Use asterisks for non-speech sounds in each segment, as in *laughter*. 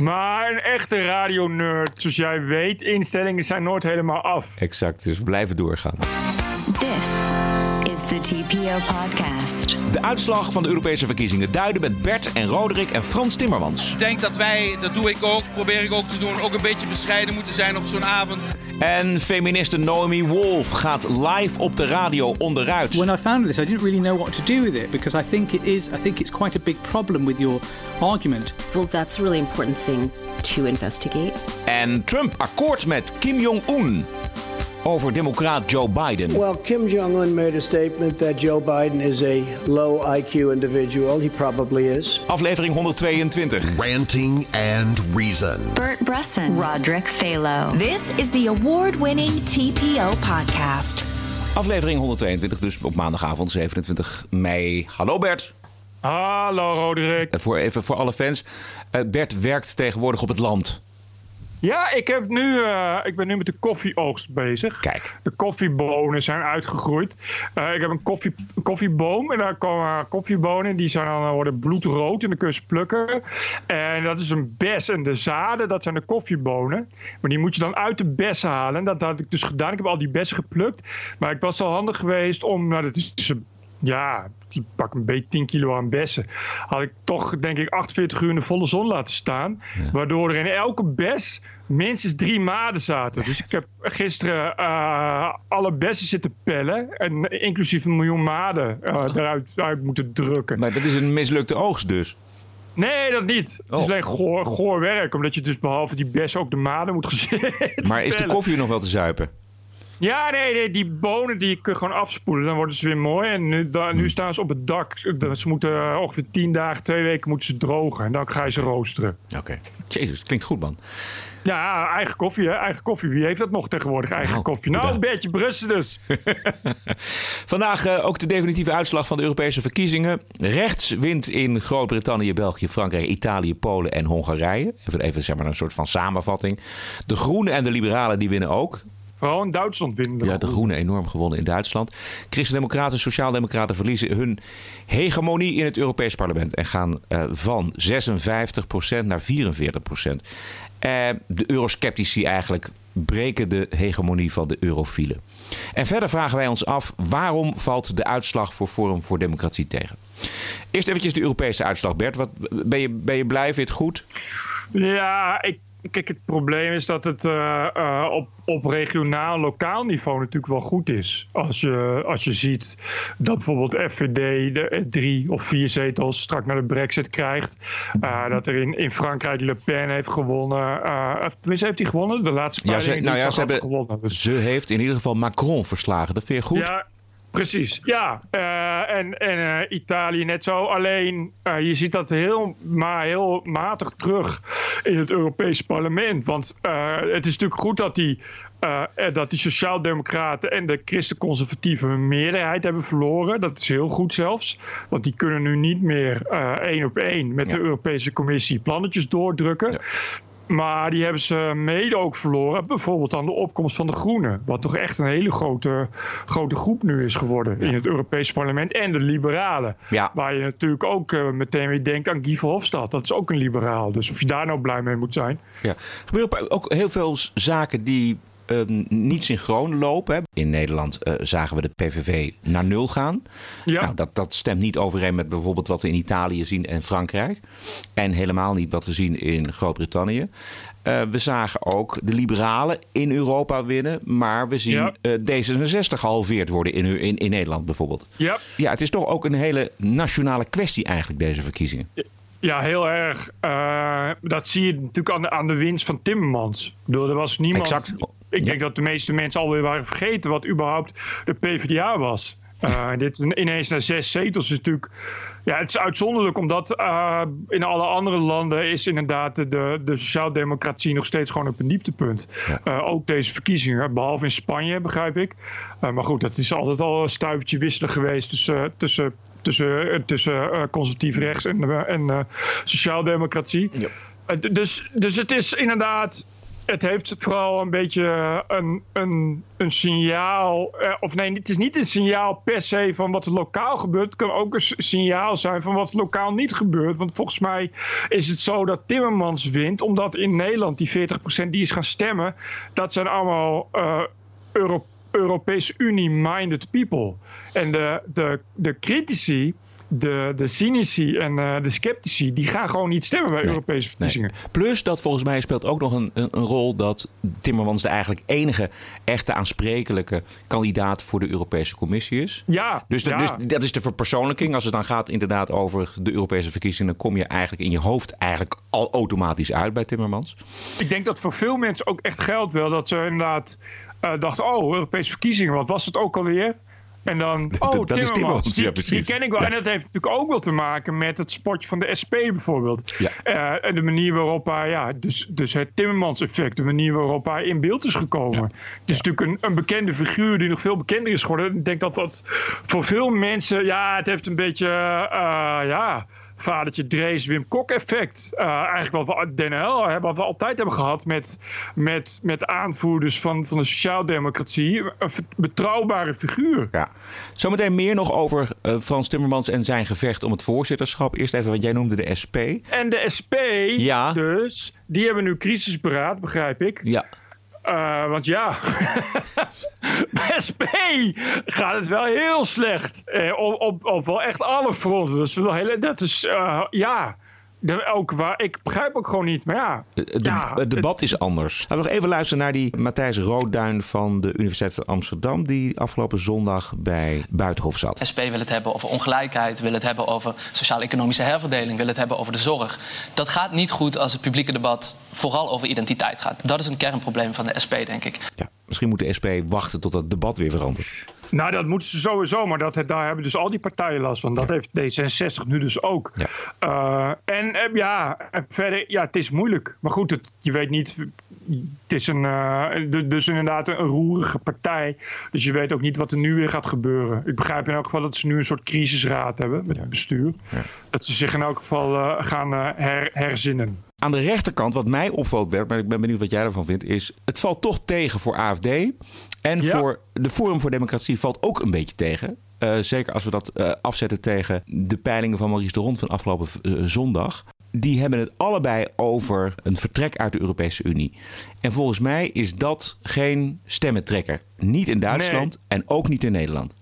Maar een echte radio-nerd, zoals jij weet, instellingen zijn nooit helemaal af. Exact, dus we blijven doorgaan. This is the TPO podcast. De uitslag van de Europese verkiezingen duiden met Bert en Roderick en Frans Timmermans. Ik denk dat wij, dat doe ik ook, probeer ik ook te doen, ook een beetje bescheiden moeten zijn op zo'n avond. En feministe Naomi Wolf gaat live op de radio onderuit. When I found this, I didn't really know what to do with it because I think it is. I think it's quite a big problem with your argument. Well, that's a really important thing to investigate. En Trump akkoord met Kim Jong-un over democraat Joe Biden. Well, Kim Jong un made a statement that Joe Biden is a low IQ individual. He probably is. Aflevering 122. Ranting and Reason. Bert Bresson, Roderick Phalo. This is the award-winning TPO podcast. Aflevering 122, dus op maandagavond 27 mei. Hallo Bert. Hallo Roderick. Voor, even voor alle fans. Uh, Bert werkt tegenwoordig op het land. Ja, ik, heb nu, uh, ik ben nu met de koffieoogst bezig. Kijk. De koffiebonen zijn uitgegroeid. Uh, ik heb een koffie, koffieboom en daar komen koffiebonen. Die zijn dan, worden bloedrood en dan kun je ze plukken. En dat is een bes. En de zaden, dat zijn de koffiebonen. Maar die moet je dan uit de bessen halen. Dat had ik dus gedaan. Ik heb al die bessen geplukt. Maar ik was zo handig geweest om... Nou, dat is ja, pak een beetje 10 kilo aan bessen. Had ik toch, denk ik, 48 uur in de volle zon laten staan. Ja. Waardoor er in elke bes minstens drie maden zaten. Dus ik heb gisteren uh, alle bessen zitten pellen. En inclusief een miljoen maden uh, eruit uit moeten drukken. Maar dat is een mislukte oogst dus? Nee, dat niet. Het is Oh. alleen goor, goor werk. Omdat je dus behalve die bessen ook de maden moet gezeten. *laughs* Maar is de koffie nog wel te zuipen? Ja, nee, nee, die bonen die kun je gewoon afspoelen. Dan worden ze weer mooi. En nu, da, nu staan ze op het dak. Ze moeten ongeveer tien dagen, twee weken moeten ze drogen. En dan ga je ze roosteren. Oké. Okay. Jezus, klinkt goed, man. Ja, eigen koffie, hè? Eigen koffie. Wie heeft dat nog tegenwoordig? Eigen nou, koffie. Nou, een beetje Brussel dus. *laughs* Vandaag uh, ook de definitieve uitslag van de Europese verkiezingen. Rechts wint in Groot-Brittannië, België, Frankrijk, Italië, Polen en Hongarije. Even, even zeg maar een soort van samenvatting. De Groenen en de Liberalen die winnen ook. Vooral in Duitsland winnen de Ja, de Groenen enorm gewonnen in Duitsland. Christen-Democraten en Sociaaldemocraten verliezen hun hegemonie in het Europees Parlement. En gaan uh, van 56% naar 44%. Uh, de eurosceptici eigenlijk breken de hegemonie van de eurofielen. En verder vragen wij ons af waarom valt de uitslag voor Forum voor Democratie tegen? Eerst eventjes de Europese uitslag, Bert. Wat, ben, je, ben je blij? Vind je het goed? Ja, ik Kijk, het probleem is dat het uh, uh, op, op regionaal, lokaal niveau natuurlijk wel goed is. Als je, als je ziet dat bijvoorbeeld FVD de drie of vier zetels straks naar de brexit krijgt. Uh, dat er in, in Frankrijk Le Pen heeft gewonnen. tenminste, heeft hij gewonnen? De laatste paar ja, ze, nou ja, ze hebben, gewonnen. Dus. Ze heeft in ieder geval Macron verslagen. Dat vind je goed? Ja, Precies, ja. Uh, en en uh, Italië net zo. Alleen uh, je ziet dat heel, maar heel matig terug in het Europees parlement. Want het is natuurlijk goed dat die, dat die Sociaaldemocraten en de Christen-Conservatieven hun meerderheid hebben verloren. Dat is heel goed zelfs. Want die kunnen nu niet meer één op één met ja. de Europese Commissie plannetjes doordrukken. Ja. Maar die hebben ze mede ook verloren. Bijvoorbeeld aan de opkomst van de Groenen. Wat toch echt een hele grote, grote groep nu is geworden ja. in het Europese parlement. En de Liberalen. Ja. Waar je natuurlijk ook uh, meteen weer denkt aan Guy Verhofstadt. Dat is ook een liberaal. Dus of je daar nou blij mee moet zijn. Ja. Er gebeuren ook heel veel zaken die uh, niet synchroon lopen. Hè. In Nederland uh, zagen we de PVV naar nul gaan. Ja. Nou, dat, dat stemt niet overeen met bijvoorbeeld wat we in Italië zien en Frankrijk. En helemaal niet wat we zien in Groot-Brittannië. Uh, we zagen ook de liberalen in Europa winnen. Maar we zien ja. D66 gehalveerd worden in, in, in Nederland bijvoorbeeld. Ja. ja, het is toch ook een hele nationale kwestie eigenlijk, deze verkiezingen. Ja, heel erg. Uh, dat zie je natuurlijk aan de, aan de winst van Timmermans. Bedoel, er was niemand. Exact. Ik denk dat de meeste mensen alweer waren vergeten wat überhaupt de PvdA was. Uh, *laughs* dit ineens naar zes zetels is natuurlijk. Ja, het is uitzonderlijk, omdat uh, in alle andere landen is inderdaad de, de sociaaldemocratie nog steeds gewoon op een dieptepunt. Ja. Uh, ook deze verkiezingen, behalve in Spanje, begrijp ik. maar goed, dat is altijd al een stuivertje wisselen geweest tussen. tussen tussen, tussen conservatief rechts en, en sociaaldemocratie. Ja. dus, dus het is inderdaad het heeft vooral een beetje een, een, een signaal. eh, of nee, het is niet een signaal per se van wat er lokaal gebeurt. Het kan ook een signaal zijn van wat lokaal niet gebeurt. Want volgens mij is het zo dat Timmermans wint, omdat in Nederland die 40% die is gaan stemmen, dat zijn allemaal eh Euro Europese Unie-minded people. En de, de, de critici. De, de cynici en eh, de sceptici, die gaan gewoon niet stemmen bij Europese verkiezingen. Plus dat volgens mij speelt ook nog een, een, een rol dat Timmermans de eigenlijk enige echte aansprekelijke kandidaat voor de Europese Commissie is. Ja, Dus, de- ja. dus dat is de verpersoonlijking. Als het dan gaat inderdaad over de Europese verkiezingen, dan kom je eigenlijk in je hoofd eigenlijk al automatisch uit bij Timmermans. Ik denk dat voor veel mensen ook echt geldt wel dat ze inderdaad eh, dachten: oh, Europese verkiezingen, wat was het ook alweer? En dan, *laughs* oh, dat is Timmermans, Timmermans, die, ja, precies. die ken ik wel. Ja. En dat heeft natuurlijk ook wel te maken met het spotje van de SP bijvoorbeeld. Ja. Eh, en de manier waarop hij, ja, dus, dus het Timmermans-effect, de manier waarop hij in beeld is gekomen. Het is natuurlijk een, een bekende figuur die nog veel bekender is geworden. Ik denk dat dat voor veel mensen, ja, het heeft een beetje, eh, ja vadertje Drees, Wim Kok effect. Eh, eigenlijk wat we Den L hebben, wat we altijd hebben gehad met, met, met aanvoerders van, van de sociaaldemocratie. Een betrouwbare figuur. Ja. Zometeen meer nog over eh, Frans Timmermans en zijn gevecht om het voorzitterschap. Eerst even wat jij noemde de SP. En de SP, Ja. dus, die hebben nu crisisberaad, begrijp ik. Ja. Eh, want ja, *laughs* SP gaat het wel heel slecht. Eh, op, op, op wel echt alle fronten. Dat is wel heel, dat is, eh, ja, de, ook waar, ik begrijp ook gewoon niet. Maar ja, Het, ja, het debat is anders. Laten we nog even luisteren naar die Matthijs Roodduin van de Universiteit van Amsterdam... die afgelopen zondag bij Buitenhof zat. SP wil het hebben over ongelijkheid, wil het hebben over sociaal-economische herverdeling, wil het hebben over de zorg. Dat gaat niet goed als het publieke debat vooral over identiteit gaat. Dat is een kernprobleem van de SP, denk ik. Ja, misschien moet de SP wachten tot het debat weer verandert. Nou, dat moeten ze sowieso, maar dat, daar hebben dus al die partijen last van. Dat heeft D66 nu dus ook. Ja. Eh, en eh, ja, verder, ja, het is moeilijk. Maar goed, het, je weet niet. Het is een, eh, du- dus inderdaad een roerige partij. Dus je weet ook niet wat er nu weer gaat gebeuren. Ik begrijp in elk geval dat ze nu een soort crisisraad hebben met het bestuur. Dat ze zich in elk geval eh, gaan eh, her- herzinnen. Aan de rechterkant, wat mij opvalt, Bert, maar ik ben benieuwd wat jij ervan vindt, is het valt toch tegen voor AFD. En Ja. voor de Forum voor Democratie valt ook een beetje tegen. Eh, zeker als we dat eh, afzetten tegen de peilingen van Maurice de Rond van afgelopen zondag. Die hebben het allebei over een vertrek uit de Europese Unie. En volgens mij is dat geen stemmentrekker. Niet in Duitsland en ook niet in Nederland.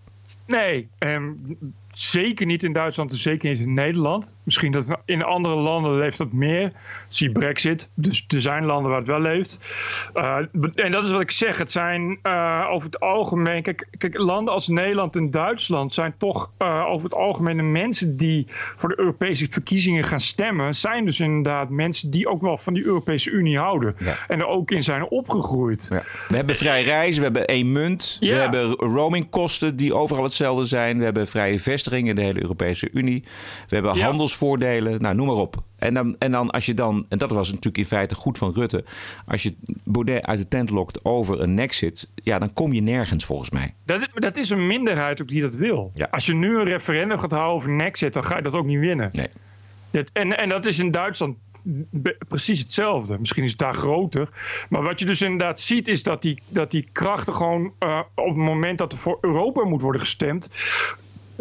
Nee, ehm, zeker niet in Duitsland en zeker niet in Nederland. Misschien dat in andere landen leeft dat meer. Zie Brexit. Dus er zijn landen waar het wel leeft. Eh, en dat is wat ik zeg. Het zijn eh, over het algemeen. Kijk, kijk, landen als Nederland en Duitsland zijn toch eh, over het algemeen de mensen die voor de Europese verkiezingen gaan stemmen. Zijn dus inderdaad mensen die ook wel van die Europese Unie houden. Ja. En er ook in zijn opgegroeid. Ja. We hebben vrij reizen, we hebben één munt. We hebben roamingkosten die overal hetzelfde zijn. We hebben vrije vestiging in de hele Europese Unie. We hebben Ja. Handelsvoordelen. Nou, noem maar op. En dan, en dan als je dan, en dat was natuurlijk in feite goed van Rutte. Als je Baudet uit de tent lokt over een exit. Ja, dan kom je nergens volgens mij. Dat, is- dat is een minderheid ook die dat wil. Ja. Als je nu een referendum gaat houden over Nexit, dan ga je dat ook niet winnen. Nee. Dat- en, en dat is in Duitsland precies hetzelfde. Misschien is het daar groter. Maar wat je dus inderdaad ziet, is dat die, dat die krachten gewoon eh, op het moment dat er voor Europa moet worden gestemd.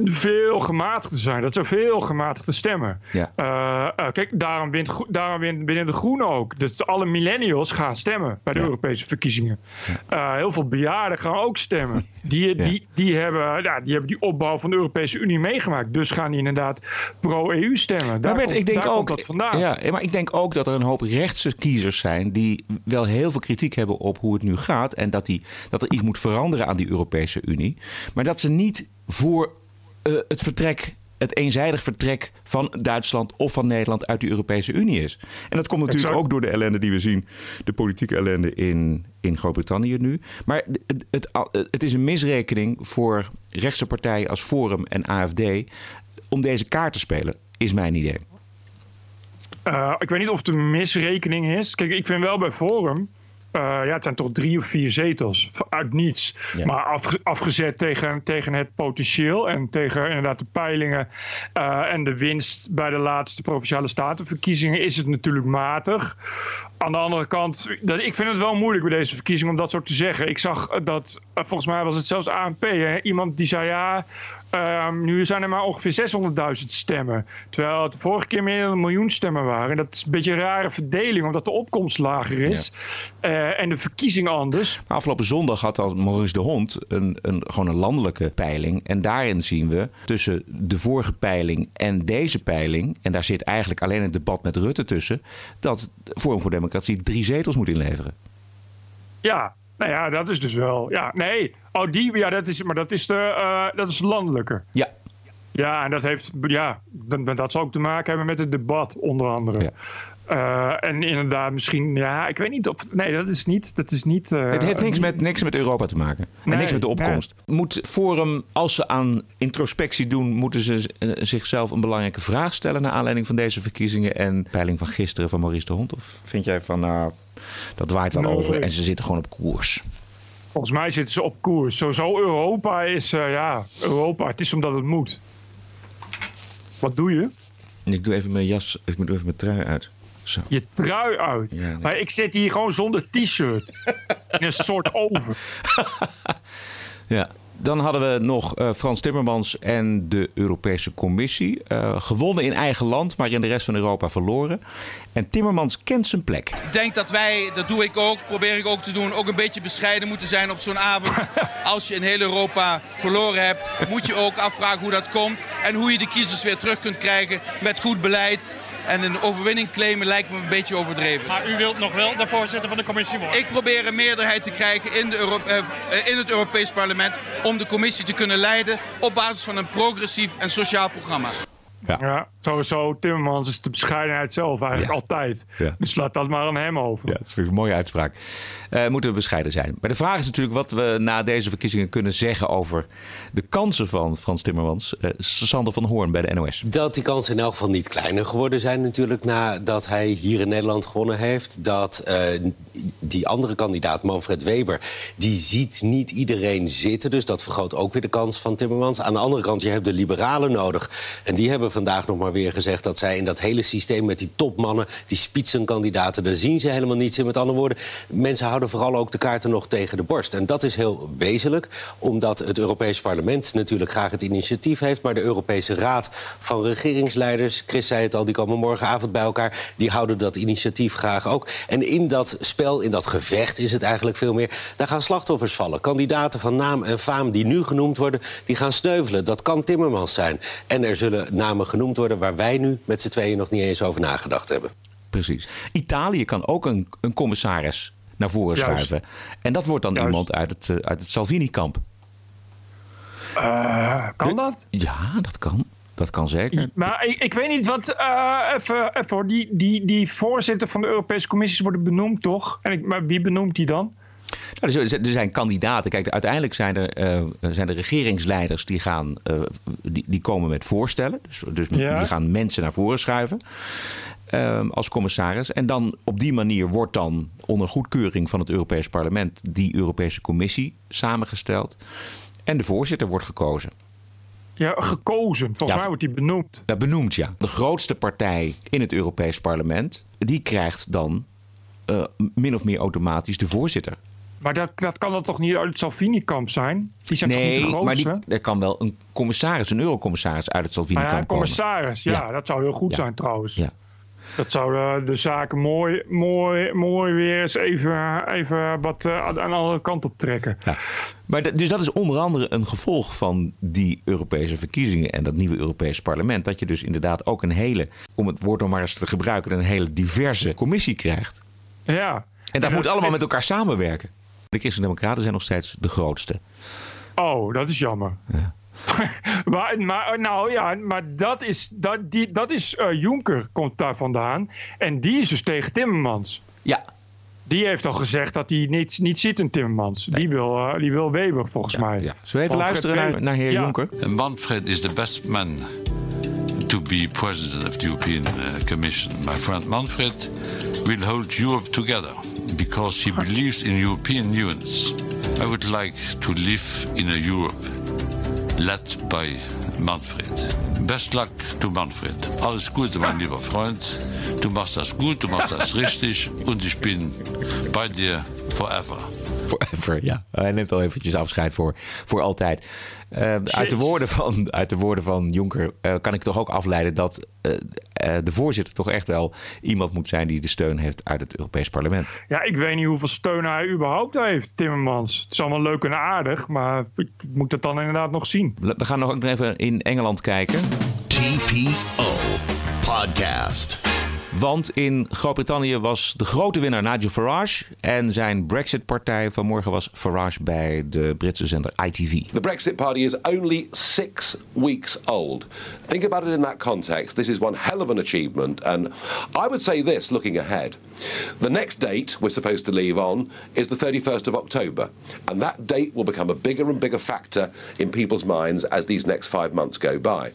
Veel gematigder zijn. Dat zijn veel gematigde stemmen. Ja. Eh, eh, kijk, daarom, wint, daarom win- winnen de Groenen ook. Dus alle millennials gaan stemmen bij de Ja. Europese verkiezingen. Eh, heel veel bejaarden gaan ook stemmen. *laughs* Die, die, die, hebben, ja, die hebben die opbouw van de Europese Unie meegemaakt. Dus gaan die inderdaad pro-EU stemmen. Daar Maar Bert, komt, ik denk ook, dat vandaan. Ja, maar ik denk ook dat er een hoop rechtse kiezers zijn die wel heel veel kritiek hebben op hoe het nu gaat en dat, die, dat er iets moet veranderen aan die Europese Unie, maar dat ze niet voor eh, het vertrek, het eenzijdig vertrek van Duitsland of van Nederland uit de Europese Unie is. En dat komt natuurlijk Exact. ook door de ellende die we zien, de politieke ellende in, in Groot-Brittannië nu. Maar het, het, het is een misrekening voor rechtse partijen als Forum en AFD om deze kaart te spelen, is mijn idee. Eh, ik weet niet of het een misrekening is. Kijk, ik vind wel bij Forum Uh, ja, het zijn toch drie of vier zetels uit niets. Maar afge afgezet tegen, tegen het potentieel en tegen inderdaad de peilingen uh, en de winst bij de laatste provinciale statenverkiezingen is het natuurlijk matig. Aan de andere kant, dat, ik vind het wel moeilijk bij deze verkiezingen om dat zo te zeggen. Ik zag dat, uh, volgens mij was het zelfs ANP, hè, iemand die zei ja, Um, nu zijn er maar ongeveer 600.000 stemmen. Terwijl het de vorige keer meer dan een miljoen stemmen waren. Dat is een beetje een rare verdeling, omdat de opkomst lager is. Ja. Uh, en de verkiezing anders. Maar afgelopen zondag had al Maurice de Hond een, een, gewoon een landelijke peiling. En daarin zien we tussen de vorige peiling en deze peiling... en daar zit eigenlijk alleen het debat met Rutte tussen... dat Forum voor Democratie drie zetels moet inleveren. Ja, nou ja, dat is dus wel. Ja, nee. Oh, die, ja, dat is, maar dat is de, uh, dat is landelijke. Ja. Ja, en dat heeft, ja, dat, dat zal ook te maken hebben met het debat, onder andere. Ja. Uh, en inderdaad, misschien, ja, ik weet niet of. Nee, dat is niet. Dat is niet uh, het heeft niks met, niks met Europa te maken. Nee, en niks met de opkomst. Nee. Moet Forum, als ze aan introspectie doen, moeten ze zichzelf een belangrijke vraag stellen. naar aanleiding van deze verkiezingen en peiling van gisteren van Maurice de Hond? Of vind jij van, nou, dat waait wel Nee. over en ze zitten gewoon op koers? Volgens mij zitten ze op koers. Sowieso Europa is, ja, Europa. Het is omdat het moet. Wat doe je? Ik doe even mijn jas, ik doe even mijn trui uit. Zo. Je trui uit. Ja, nee. Maar ik zit hier gewoon zonder t-shirt. In een soort oven. *laughs* Ja. Dan hadden we nog uh, Frans Timmermans en de Europese Commissie. Uh, gewonnen in eigen land, maar in de rest van Europa verloren. En Timmermans kent zijn plek. Ik denk dat wij, dat doe ik ook, probeer ik ook te doen, ook een beetje bescheiden moeten zijn op zo'n avond. *laughs* Als je in heel Europa verloren hebt, moet je ook afvragen hoe dat komt. En hoe je de kiezers weer terug kunt krijgen met goed beleid. En een overwinning claimen lijkt me een beetje overdreven. Maar u wilt nog wel de voorzitter van de commissie worden? Ik probeer een meerderheid te krijgen in, de Euro uh, in het Europees Parlement om de commissie te kunnen leiden op basis van een progressief en sociaal programma. Ja. ja, sowieso. Timmermans is de bescheidenheid zelf eigenlijk ja. altijd. Ja. Dus laat dat maar aan hem over. Ja, dat is een mooie uitspraak. Uh, moeten we bescheiden zijn. Maar de vraag is natuurlijk wat we na deze verkiezingen kunnen zeggen over de kansen van Frans Timmermans. Uh, Sander van Hoorn bij de NOS. Dat die kansen in elk geval niet kleiner geworden zijn natuurlijk nadat hij hier in Nederland gewonnen heeft. Dat uh, die andere kandidaat, Manfred Weber, die ziet niet iedereen zitten. Dus dat vergroot ook weer de kans van Timmermans. Aan de andere kant, je hebt de liberalen nodig. En die hebben vandaag nog maar weer gezegd dat zij in dat hele systeem met die topmannen, die spitsenkandidaten, daar zien ze helemaal niets in. Met andere woorden, mensen houden vooral ook de kaarten nog tegen de borst. En dat is heel wezenlijk, omdat het Europees Parlement natuurlijk graag het initiatief heeft, maar de Europese Raad van regeringsleiders, Chris zei het al, die komen morgenavond bij elkaar, die houden dat initiatief graag ook. En in dat spel, in dat gevecht is het eigenlijk veel meer, daar gaan slachtoffers vallen. Kandidaten van naam en faam die nu genoemd worden, die gaan sneuvelen. Dat kan Timmermans zijn. En er zullen namen genoemd worden waar wij nu met z'n tweeën nog niet eens over nagedacht hebben. Precies. Italië kan ook een, een commissaris naar voren Juist. schuiven. En dat wordt dan Juist. iemand uit het, uh, uit het Salvini-kamp. Uh, kan dat? Ja, dat kan. Dat kan zeker. Maar ik, ik weet niet wat. Uh, even, even die, die, die voorzitter van de Europese Commissies worden benoemd, toch? En ik, maar wie benoemt die dan? Nou, er zijn kandidaten. Kijk, uiteindelijk zijn er, uh, zijn er regeringsleiders die, gaan, uh, die, die komen met voorstellen. Dus, dus ja. die gaan mensen naar voren schuiven. Uh, als commissaris. En dan op die manier wordt dan onder goedkeuring van het Europees Parlement die Europese Commissie samengesteld. En de voorzitter wordt gekozen. Ja, gekozen. Volgens ja, mij wordt die benoemd. Ja, benoemd, ja. De grootste partij in het Europees Parlement, die krijgt dan uh, min of meer automatisch de voorzitter. Maar dat, dat kan dan toch niet uit het Salvini-kamp zijn? Die zijn nee, toch niet maar die, er kan wel een commissaris, een eurocommissaris uit het Salvini-kamp ah, ja, komen. commissaris, ja, ja, dat zou heel goed ja. zijn trouwens. Ja. Dat zou de, de zaken mooi, mooi, mooi weer eens even, even wat uh, aan de andere kant op trekken. Ja. Maar dus dat is onder andere een gevolg van die Europese verkiezingen en dat nieuwe Europese parlement. Dat je dus inderdaad ook een hele, om het woord nog maar eens te gebruiken, een hele diverse commissie krijgt. Ja. En dat en moet dat allemaal met elkaar samenwerken. De Christen-Democraten zijn nog steeds de grootste. Oh, dat is jammer. Ja. *laughs* maar, maar, nou ja, maar dat is, dat, die, dat is uh, Juncker komt daar vandaan. En die is dus tegen Timmermans. Ja. Die heeft al gezegd dat hij niet, niet zit in Timmermans. Nee. Die, wil, uh, die wil Weber volgens ja, mij. Ja. Zullen we even luisteren naar, naar heer ja. Juncker? Manfred is the best man to be president of the European uh, Commission. My friend Manfred will hold Europe together because he believes in European unions. I would like to live in a Europe led by Manfred. Best luck to Manfred. Alles Gute, mein lieber Freund. Du machst das gut, du machst das *laughs* richtig und ich bin bei dir forever. *laughs* Forever, ja. Hij neemt al eventjes afscheid voor, voor altijd. Uh, uit, de woorden van, uit de woorden van Juncker uh, kan ik toch ook afleiden dat uh, de voorzitter toch echt wel iemand moet zijn die de steun heeft uit het Europees Parlement. Ja, ik weet niet hoeveel steun hij überhaupt heeft, Timmermans. Het is allemaal leuk en aardig, maar ik moet het dan inderdaad nog zien. We gaan nog even in Engeland kijken. TPO Podcast. Want in Groot-Brittannië was de grote winnaar Nigel Farage. En zijn Brexit-partij vanmorgen was Farage bij de Britse zender ITV. The Brexit Party is only six weeks old. Think about it in that context. This is one hell of an achievement. And I would say this looking ahead. The next date we're supposed to leave on is the 31st of October. And that date will become a bigger and bigger factor in people's minds as these next five months go by.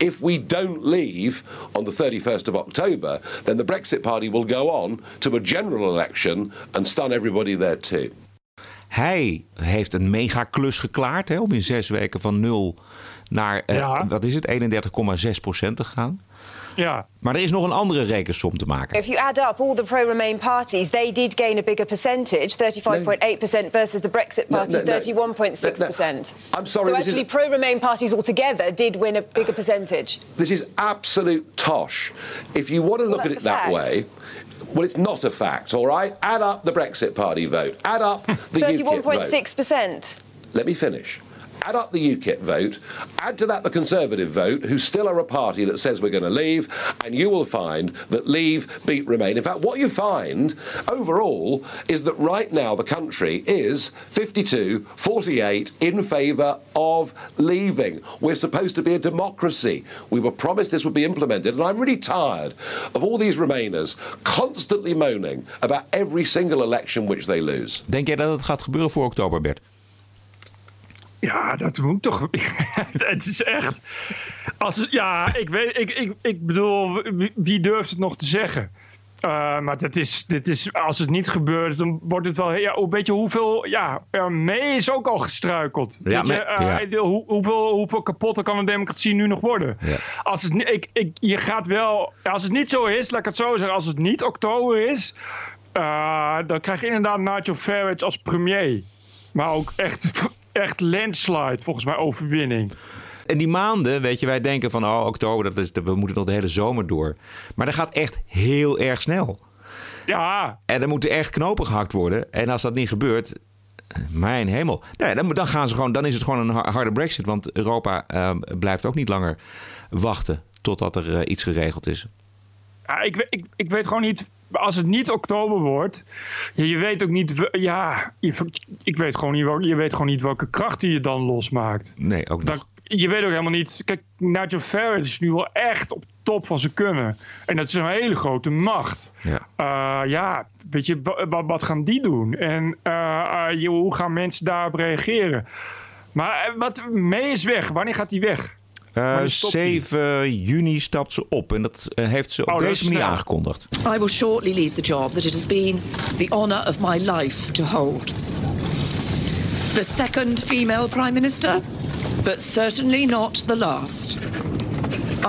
If we don't leave on the 31st of October, then the Brexit Party will go on to a general election and stun everybody there too. Hij heeft een megaklus geklaard hè, om in zes weken van nul naar, ja. uh, wat is het, 31,6% te gaan. Ja. Maar er is nog een andere rekensom te maken. If you add up all the pro-Remain parties, they did gain a bigger percentage, 35.8% versus the Brexit party, no, no, 31.6%. I'm sorry. So actually, is... pro-Remain parties altogether did win a bigger percentage. This is absolute tosh. If you want to look well, at it that facts. way. Well, it's not a fact, all right? Add up the Brexit Party vote. Add up the UKIP vote. 31.6%. Let me finish add up the UKIP vote, add to that the Conservative vote, who still are a party that says we're going to leave, and you will find that Leave beat Remain. In fact, what you find overall is that right now the country is 52 48 in favour of leaving. We're supposed to be a democracy. We were promised this would be implemented, and I'm really tired of all these Remainers constantly moaning about every single election which they lose. Denk jij dat het gaat gebeuren voor oktober, Bert? Ja, dat moet toch. *laughs* het is echt. Als, ja, ik weet. Ik, ik, ik bedoel, wie, durft het nog te zeggen? Uh, maar dat is, dit is, als het niet gebeurt, dan wordt het wel. Ja, weet je hoeveel. Ja, mee is ook al gestruikeld. Ja, weet je, uh, ja. hoe, hoeveel, hoeveel kapotter kan een democratie nu nog worden? Ja. Als het, ik, ik, je gaat wel. Als het niet zo is, laat ik het zo zeggen. Als het niet oktober is, uh, dan krijg je inderdaad Nigel Farage als premier. Maar ook echt, echt landslide, volgens mij, overwinning. En die maanden, weet je, wij denken van oh, oktober, dat is, we moeten nog de hele zomer door. Maar dat gaat echt heel erg snel. Ja. En er moeten echt knopen gehakt worden. En als dat niet gebeurt, mijn hemel. Nee, dan, dan, gaan ze gewoon, dan is het gewoon een harde brexit. Want Europa uh, blijft ook niet langer wachten totdat er uh, iets geregeld is. Ja, ik, ik, ik weet gewoon niet als het niet oktober wordt, je weet ook niet, ja, je, ik weet gewoon niet, welke, je weet gewoon niet welke krachten je dan losmaakt. Nee, ook dan, Je weet ook helemaal niet, kijk, Nigel Farage is nu wel echt op top van zijn kunnen. En dat is een hele grote macht. Ja, uh, ja weet je, wat, wat gaan die doen? En uh, uh, hoe gaan mensen daarop reageren? Maar wat, mee is weg. Wanneer gaat hij weg? Uh, 7 juni stapt ze op en dat uh, heeft ze op oh, deze manier aangekondigd. I will shortly leave the job that it has been the honor of my life to hold. The second female prime minister, but certainly not the last.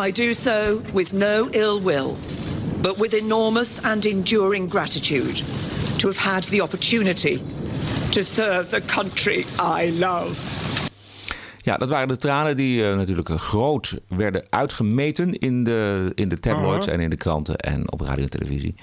I do so with no ill will, but with enormous and enduring gratitude to have had the opportunity to serve the country I love. Ja, dat waren de tranen die uh, natuurlijk groot werden uitgemeten in de, in de tabloids uh -huh. en in de kranten en op radio en televisie.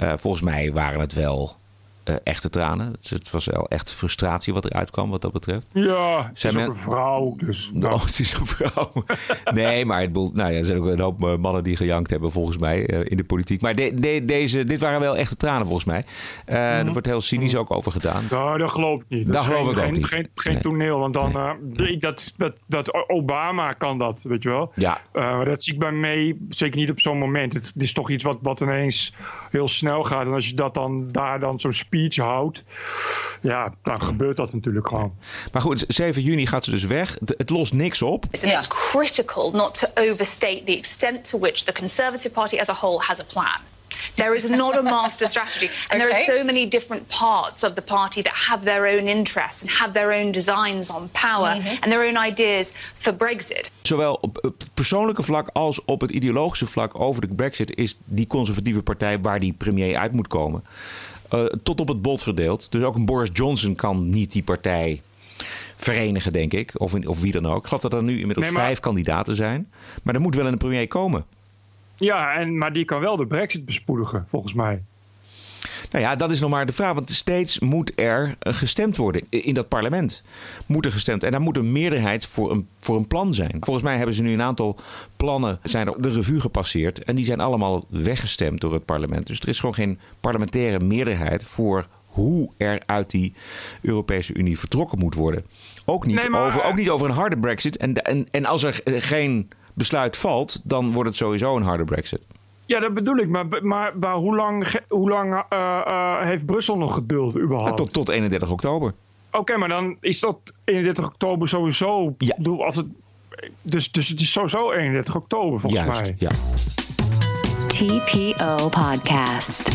Uh, volgens mij waren het wel uh, echte tranen. Het, was wel echt frustratie wat eruit kwam wat dat betreft. Ja, het is ook een vrouw. Dus, nou. *laughs* Oh, het is een vrouw. *laughs* nee, maar het, nou ja, er zijn ook een hoop mannen die gejankt hebben volgens mij uh, in de politiek. Maar de, de, deze, dit waren wel echte tranen volgens mij. Uh, mm -hmm. Er wordt heel cynisch ook over gedaan. Nou, dat geloof ik niet. Dat, dat geloof geen, ik ook geen, niet. Geen, geen nee. toneel, want dan... Nee. dat, dat, dat Obama kan dat, weet je wel. Ja. maar dat zie ik bij mee, zeker niet op zo'n moment. Het, het is toch iets wat, wat ineens heel snel gaat. En als je dat dan daar dan zo'n speech houdt ja, dan gebeurt dat natuurlijk gewoon. Maar goed, 7 juni gaat ze dus weg. Het lost niks op. And it's critical not to overstate the extent to which the Conservative Party as a whole has a plan. There is not a master strategy. And there are so many different parts of the party that have their own interests and have their own designs on power and their own ideas for Brexit. Zowel op het persoonlijke vlak als op het ideologische vlak over de brexit... is die conservatieve partij waar die premier uit moet komen... eh, tot op het bot verdeeld. Dus ook een Boris Johnson kan niet die partij verenigen, denk ik. Of, of wie dan ook. Ik geloof dat er nu inmiddels Nee, maar- vijf kandidaten zijn. Maar er moet wel een premier komen. Ja, en, maar die kan wel de brexit bespoedigen, volgens mij. Nou ja, dat is nog maar de vraag. Want steeds moet er eh, gestemd worden in dat parlement. Moet er gestemd. En daar moet een meerderheid voor een, voor een plan zijn. Volgens mij hebben ze nu een aantal plannen zijn er op de revue gepasseerd. En die zijn allemaal weggestemd door het parlement. Dus er is gewoon geen parlementaire meerderheid voor hoe er uit die Europese Unie vertrokken moet worden. Ook niet, Nee, maar- over, ook niet over een harde brexit. En, en, en als er eh, geen besluit valt, dan wordt het sowieso een harde brexit. Ja, dat bedoel ik. Maar, maar, maar hoe lang, hoe lang eh, eh, heeft Brussel nog geduld überhaupt? Tot, tot 31 oktober. Oké, maar dan is dat 31 oktober sowieso. Ja. Bedoel, als het, dus, dus het is sowieso 31 oktober volgens Juist, mij. ja. TPO Podcast.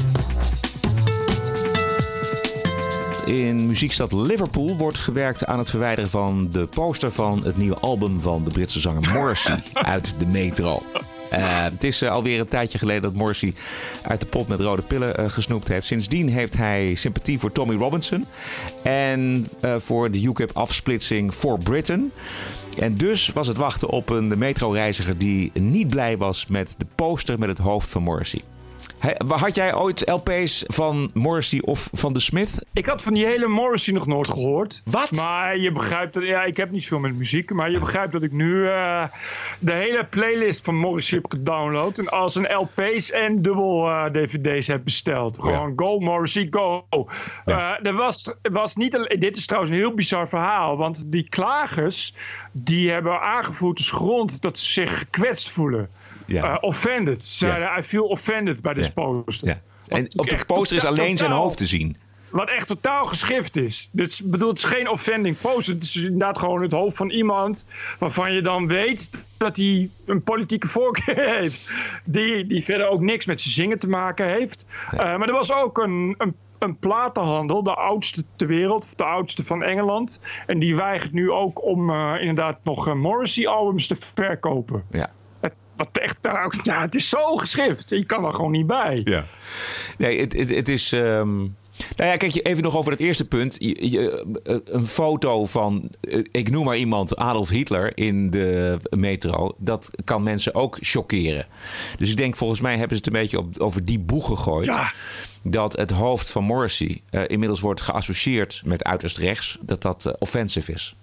In muziekstad Liverpool wordt gewerkt aan het verwijderen van de poster van het nieuwe album van de Britse zanger Morrissey *laughs* uit de metro. Eh, het is eh, alweer een tijdje geleden dat Morrissey uit de pot met rode pillen eh, gesnoept heeft. Sindsdien heeft hij sympathie voor Tommy Robinson en voor de UKIP-afsplitsing For Britain. En dus was het wachten op een metroreiziger die niet blij was met de poster met het hoofd van Morrissey. Had jij ooit LP's van Morrissey of van The Smith? Ik had van die hele Morrissey nog nooit gehoord. Wat? Maar je begrijpt dat, ja, ik heb niet veel met muziek, maar je begrijpt dat ik nu eh, de hele playlist van Morrissey heb gedownload en als een LP's en dubbel eh, DVD's heb besteld. Gewoon go Morrissey go. Eh, er was, was niet dit is trouwens een heel bizar verhaal, want die klagers die hebben aangevoerd als grond dat ze zich gekwetst voelen. Ja. Eh, offended. Ze zeiden, I feel offended bij deze poster. Ja. En op de poster is totaal- alleen zijn hoofd te zien. Wat echt totaal geschift is. Dit bedoel, het is geen offending poster. Het is inderdaad gewoon het hoofd van iemand waarvan je dan weet dat hij een politieke voorkeur *laughs* heeft. Die, die verder ook niks met zijn zingen te maken heeft. Eh, maar er was ook een, een, een platenhandel, de oudste ter wereld, of de oudste van Engeland. En die weigert nu ook om eh, inderdaad nog Morrissey-albums te verkopen. Ja. Wat echt, nou, ja, het is zo geschift. Je kan er gewoon niet bij. Ja. Nee, het, het, het is. ehm, Nou ja, kijk, je- even nog over het eerste punt. Je, je- eh, een foto van, eh, ik noem maar iemand, Adolf Hitler in de metro. Dat kan mensen ook chockeren. Dus ik denk, volgens mij hebben ze het een beetje op, over die boeg gegooid. Ja. Dat het hoofd van Morrissey eh, inmiddels wordt geassocieerd met uiterst rechts. Dat dat eh, offensive is.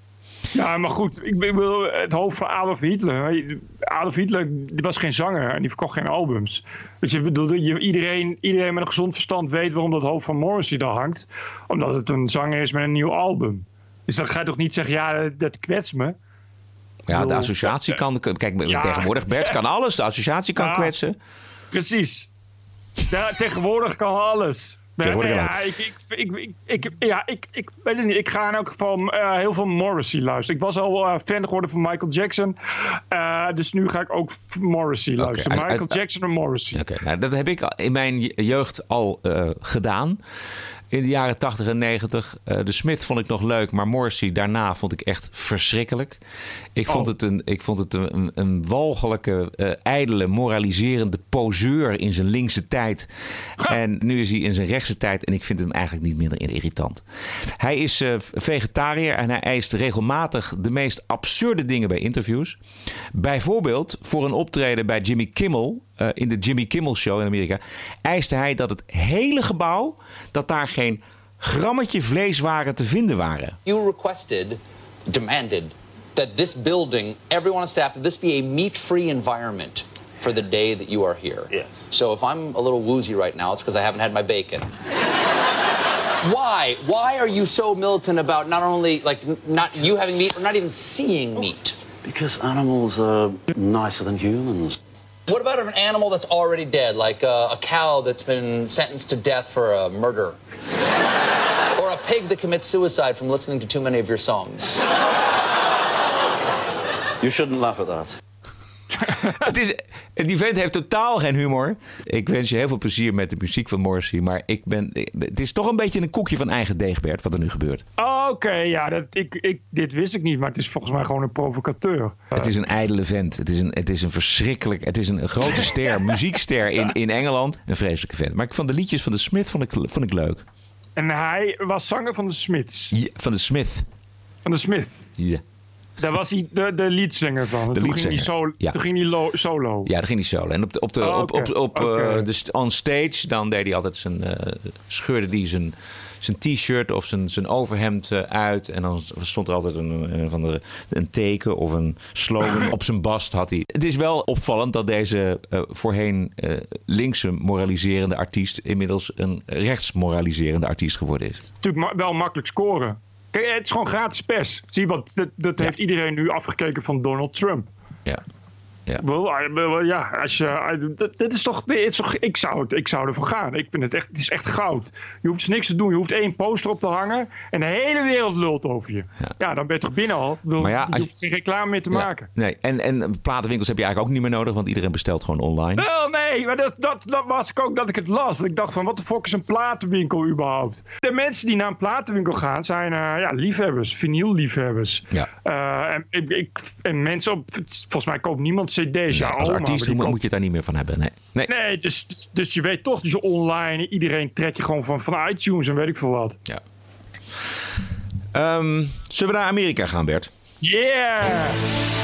Ja, maar goed, ik wil het hoofd van Adolf Hitler. Adolf Hitler die was geen zanger en die verkocht geen albums. Dus je bedoelt, je, iedereen, iedereen met een gezond verstand weet waarom dat hoofd van Morrissey daar hangt. Omdat het een zanger is met een nieuw album. Dus dan ga je toch niet zeggen, ja, dat kwetst me. Ja, de bedoel, associatie kan. Kijk, Ja, tegenwoordig Bert kan alles. De associatie kan Ja. kwetsen. Precies. Ja, tegenwoordig kan alles. Tegenwoordig ja, ik, ik, ik, ik, ik- ja, ik, ik weet het niet. Ik ga in elk geval eh, heel veel Morrissey luisteren. Ik was al eh, fan geworden van Michael Jackson. Eh, dus nu ga ik ook Morrissey luisteren. Michael uit- Jackson en Morrissey. Oké, nou, dat heb ik in mijn je- jeugd al gedaan. In de jaren 80 en 90. Eh, de Smith vond ik nog leuk, maar Morrissey daarna vond ik echt verschrikkelijk. Ik vond Oh. het een, ik vond het een, een walgelijke, ijdele, moraliserende poseur in zijn linkse tijd. En nu is hij in zijn tijd en ik vind hem eigenlijk niet minder irritant. Hij is eh, vegetariër en hij eist regelmatig de meest absurde dingen bij interviews. Bijvoorbeeld voor een optreden bij Jimmy Kimmel eh, in de Jimmy Kimmel Show in Amerika eiste hij dat het hele gebouw dat daar geen grammetje vleeswaren te vinden waren. You requested, demanded, that this building, everyone on staff, that this be a meat-free environment for the day that you are here. Yes. So if I'm a little woozy right now, it's because I haven't had my bacon. *laughs* Why? Why are you so militant about not only like not you having meat or not even seeing meat? Because animals are nicer than humans. What about an animal that's already dead, like uh, a cow that's been sentenced to death for a murder? *laughs* or a pig that commits suicide from listening to too many of your songs? You shouldn't laugh at that. *laughs* het is, die vent heeft totaal geen humor. Ik wens je heel veel plezier met de muziek van Morrissey. Maar ik ben, het is toch een beetje een koekje van eigen deeg, Bert, wat er nu gebeurt. Oké, ja, dat, ik, ik, dit wist ik niet. Maar het is volgens mij gewoon een provocateur. Het is een ijdele vent. Het is een, het is een verschrikkelijk... Het is een grote ster, *laughs* muziekster in, in Engeland. Een vreselijke vent. Maar ik vond de liedjes van de Smith vond ik, vond ik leuk. En hij was zanger van de Smiths. Ja, van de Smith. Van de Smith. Ja. Daar was hij de, de leadzanger van. De toen, leadzanger, Ging hij solo, ja. toen ging hij lo- solo. Ja, dan ging hij solo. En op de, op de, Oh, op, op, op, eh, de on stage, dan deed hij altijd zijn, eh, scheurde hij zijn, zijn t-shirt of zijn, zijn overhemd eh, uit. En dan stond er altijd een, een, van de, een teken of een slogan *laughs* op zijn bast had hij. Het is wel opvallend dat deze voorheen linkse moraliserende artiest inmiddels een rechts moraliserende artiest geworden is. Natuurlijk ma- wel makkelijk scoren. Kijk, het is gewoon gratis pers. Zie, want dat, dat heeft iedereen nu afgekeken van Donald Trump. Ja. Ja. Wel, ja, als je, eh, dat, dit is toch, dit is toch ik, zou het, ik zou ervoor gaan. Ik vind het echt, het is echt goud. Je hoeft dus niks te doen. Je hoeft één poster op te hangen en de hele wereld lult over je. Ja, dan ben je toch binnen al. Bedoel, Maar ja, je hoeft geen reclame meer te Ja, maken. Nee, en, en platenwinkels heb je eigenlijk ook niet meer nodig, want iedereen bestelt gewoon online. Wel, nee, maar dat, dat, dat was ik ook dat ik het las. Ik dacht van, wat de fuck is een platenwinkel überhaupt? De mensen die naar een platenwinkel gaan, zijn eh, ja, liefhebbers, vinylliefhebbers. Ja. Eh, en, ik, ik- en mensen op, volgens mij koopt niemand cd's. Ja, als oma, artiest moet, koopt- moet je het daar niet meer van hebben. Nee. nee. Nee, dus, dus, dus je weet toch, dus online, iedereen trek je gewoon van, van iTunes en weet ik veel wat. Ja. Ehm, zullen we naar Amerika gaan, Bert? Yeah!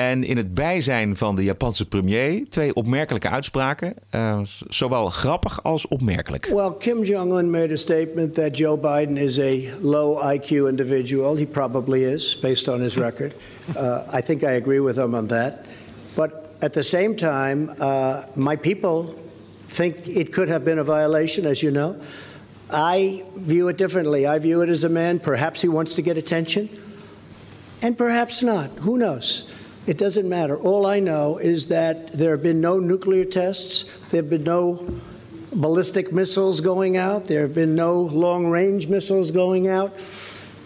En in het bijzijn van de Japanse premier twee opmerkelijke uitspraken. eh, zowel grappig als opmerkelijk. Well, Kim Jong un made a statement that Joe Biden is a low IQ individual. He probably is, based on his record. Uh, I think I agree with him on that. But at the same time, uh, my people think it could have been a violation, as you know. I view it differently. I view it as a man, perhaps he wants to get attention, and perhaps not. Who knows? It doesn't matter. All I know is that there have been no nuclear tests, there have been no ballistic missiles going out, there have been no long range missiles going out,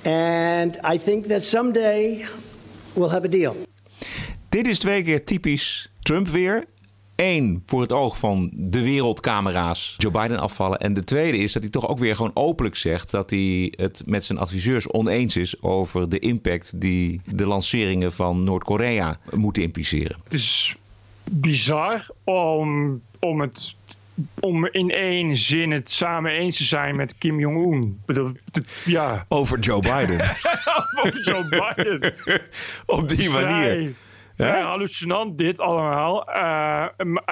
and I think that someday we'll have a deal. Dit is twee keer typisch Trump weer. Eén, voor het oog van de wereldcamera's Joe Biden afvallen. En de tweede is dat hij toch ook weer gewoon openlijk zegt dat hij het met zijn adviseurs oneens is over de impact die de lanceringen van Noord-Korea moeten impliceren. Het is bizar om, om, het, om in één zin het samen eens te zijn met Kim Jong-un. Ja. Over Joe Biden. *laughs* Over Joe Biden. *laughs* Op die manier. Vrij hallucinant dit allemaal. Eh,